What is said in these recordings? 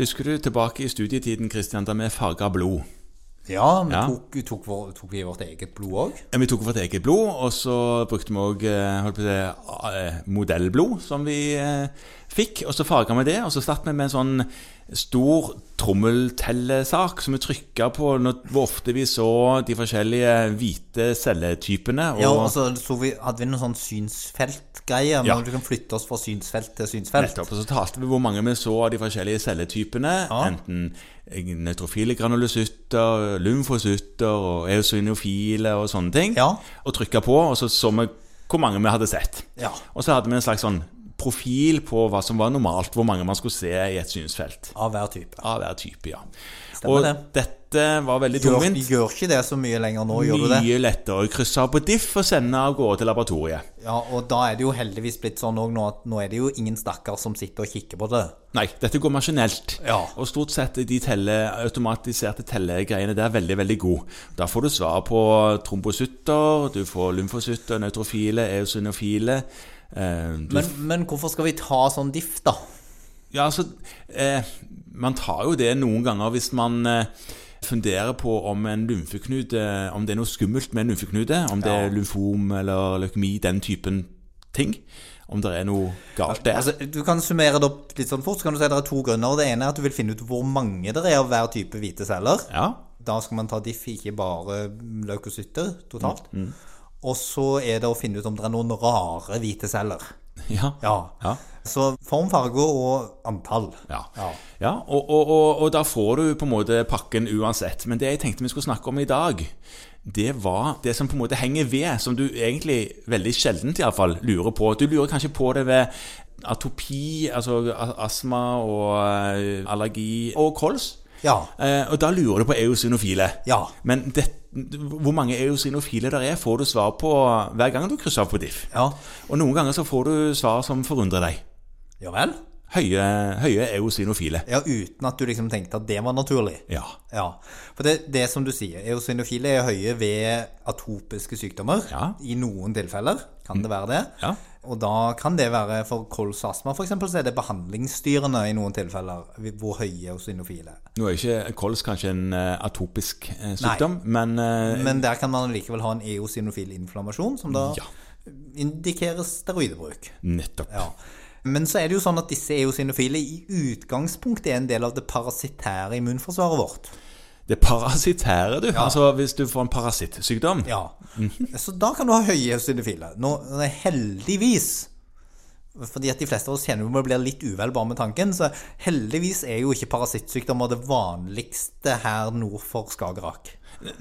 Husker du tilbake i studietiden Christian, da vi farga blod? Ja, vi Ja. tok, tok, vår, tok vi vårt eget blod òg? Ja, Vi tok vårt eget blod, og så brukte vi òg modellblod som vi eh, fikk. Og så farga vi det, og så satt vi med en sånn stor trommeltellesak som vi trykka på når, hvor ofte vi så de forskjellige hvite celletypene. Og, Ja, og så så vi, hadde vi noen sånn synsfeltgreier, Ja. Ja. Du kan flytte oss fra synsfelt til synsfelt. Nettopp, og så talte vi hvor mange vi så av de forskjellige celletypene. Ja. Enten nøytrofile granulocytter, lymfocytter og eosinofile og sånne ting. Ja. Og trykka på, og så så vi hvor mange vi hadde sett. Ja. Og så hadde vi en slags sånn profil på hva som var normalt, hvor mange man skulle se i et synsfelt. Av hver type. Av hver type, ja. Stemmer og det. dette var veldig tungvint. gjør ikke det så mye lenger nå, gjør du det? Mye lettere å krysse av på diff og sende av gårde til laboratoriet. Ja, og da er det jo heldigvis blitt sånn òg nå at nå er det jo ingen stakkar som sitter og kikker på det. Nei, dette går maskinelt. Ja. Og stort sett er de telle, automatiserte tellegreiene der veldig, veldig gode. Da får du svar på trombosutter, du får lymfosutter, nøytrofile, eosinofile. Eh, Men, men hvorfor skal vi ta sånn diff, da? Ja, altså eh, Man tar jo det noen ganger hvis man eh, funderer på om en lymfeknude Om det er noe skummelt med en lymfeknude. Om det Ja. er lymfom eller leukemi, den typen ting. Om det er noe galt der. Altså, du kan summere det opp litt sånn fort. Så kan du si at det er to grunner. Det ene er at du vil finne ut hvor mange det er av hver type hvite celler. ja. Da skal man ta diff, ikke bare leukocytter totalt. Mm, Og så er det å finne ut om det er noen rare hvite celler. Ja. Ja. Ja. Så form, farge og antall. Ja, Ja. ja og, og, og, og da får du på en måte pakken uansett. Men det jeg tenkte vi skulle snakke om i dag, det var det som på en måte henger ved, som du egentlig veldig sjeldent i alle fall lurer på. Du lurer kanskje på det ved atopi, altså astma og eh, allergi og kols. Ja. Eh, og da lurer du på eosinofile. Ja. Men det, hvor mange eosinofile der er, får du svar på hver gang du krysser av på diff. Ja. Og noen ganger så får du svar som forundrer deg. Ja vel? Høye, høye eosinofile. Ja, uten at du liksom tenkte at det var naturlig. Ja. Ja, for det, det som du sier, eosinofile er høye ved atopiske sykdommer. Ja. I noen tilfeller kan det være det. Ja. Og da kan det være for kols og astma f.eks. så er det behandlingsstyrende i noen tilfeller hvor høye er. Nå er ikke kols kanskje en eh, atopisk eh, sykdom, men, eh, Men der kan man likevel ha en eosinofil inflammasjon, som da Ja. indikerer steroidebruk. nettopp. Ja. Men så er det jo sånn at disse eosinofile i utgangspunktet er en del av det parasitære immunforsvaret vårt. Det parasitære, du. Altså hvis du får en parasittsykdom. Ja. Så da kan du ha høye eosinofile. Nå, heldigvis fordi at de fleste av oss kjenner vi blir litt uvel bare med tanken, så heldigvis er jo ikke parasittsykdommer det vanligste her nord for Skagerrak.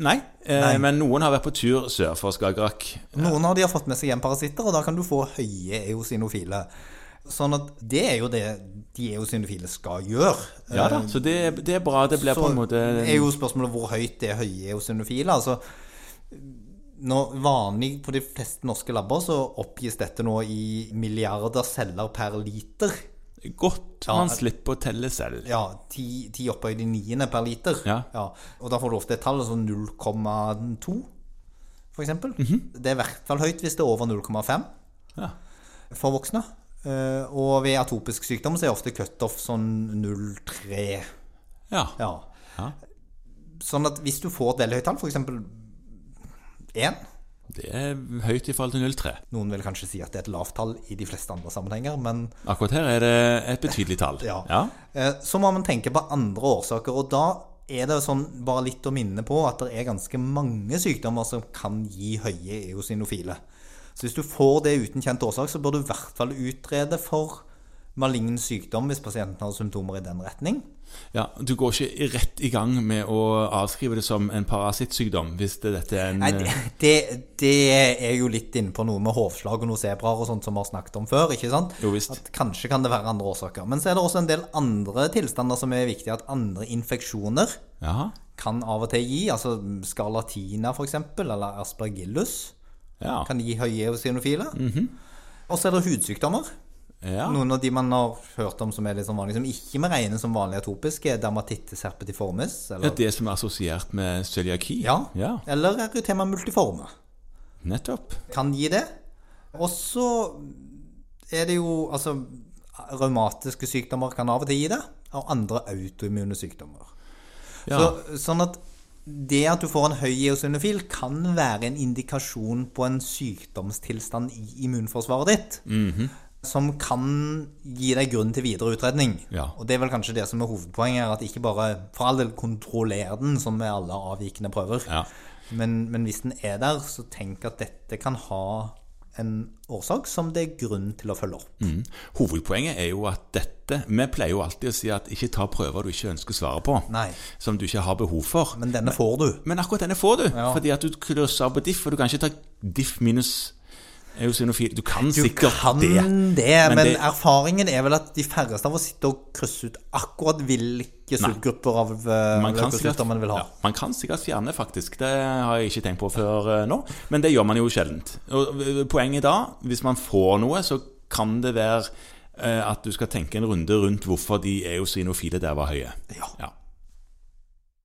Nei, eh, men noen har vært på tur sør for Skagerrak. Noen av de har fått med seg hjem parasitter, og da kan du få høye eosinofile. Sånn at det er jo det de eosinofile skal gjøre. Ja da, så det, det er bra. Det blir Så på en måte er jo spørsmålet hvor høyt det er høye eosinofile. Altså, når vanlig på de fleste norske labber så oppgis dette nå i milliarder celler per liter. godt Ja. man slipper å telle selv. Ja, ti, ti opphøyd i niende per liter. Ja. Og da får du ofte et tall altså 0,2, for eksempel. -hmm. Det er i hvert fall høyt hvis det er over 0,5 Ja. for voksne. Eh, Og ved atopisk sykdom så er ofte cutoff sånn 0,3. Ja. Ja. Ja. Sånn at hvis du får et veldig høyt tall, f.eks. 1 Det er høyt i forhold til 0,3. Noen vil kanskje si at det er et lavt tall i de fleste andre sammenhenger, men Akkurat her er det et betydelig tall. Ja. Ja. Eh, Så må man tenke på andre årsaker, og da er det sånn bare litt å minne på at det er ganske mange sykdommer som kan gi høye eosinofile. Så hvis du får det uten kjent årsak, så bør du i hvert fall utrede for malign sykdom hvis pasienten har symptomer i den retning. ja. Du går ikke rett i gang med å avskrive det som en parasittsykdom hvis det, dette er en Nei, det, det, det er jo litt inne på noe med hovslag og noe sebraer og sånt som vi har snakket om før, ikke sant? Jo visst. At kanskje kan det være andre årsaker. Men så er det også en del andre tilstander som er viktige, at andre infeksjoner Jaha. kan av og til gi, altså skarlatina eksempel, eller aspergillus, Ja. kan gi høye eosinofile. Og så er det hudsykdommer. ja. Noen av de man har hørt om som er litt sånn vanlige, som ikke vi regner som vanlige atopiske, er dermatitis herpetiformis, Ja, eller, det som er assosiert med cøliaki. ja, ja. eller erytema multiforme. Nettopp. Kan gi det. Og så er det jo, altså, raumatiske sykdommer kan av og til gi det. og andre autoimmune sykdommer. Så, sånn at det at du får en høy eosinofil, kan være en indikasjon på en sykdomstilstand i immunforsvaret ditt. Mhm. Som kan gi deg grunn til videre utredning. Ja. Og det er vel kanskje det som er hovedpoenget. At ikke bare for all del kontroller den, som med alle avvikende prøver. Ja. Men, men hvis den er der, så tenk at dette kan ha en årsak som det er grunn til å følge opp. Mm. Hovedpoenget er jo at dette Vi pleier jo alltid å si at ikke ta prøver du ikke ønsker svare på. Nei. Som du ikke har behov for. Men denne får du. Men akkurat denne får du, Ja. fordi at du krysser på diff, og du kan ikke ta diff minus. Du kan Du sikkert kan det. det, men, det- erfaringen er vel at de færreste av oss sitter og krysser ut akkurat hvilke subgrupper av Man kan, sikkert, man vil ha. ja, man kan sikkert fjerne, faktisk. Det har jeg ikke tenkt på før eh, nå. Men det gjør man jo sjeldent. Og eh, Poenget da, hvis man får noe, så kan det være eh, at du skal tenke en runde rundt hvorfor de eosinofile der var høye. Ja.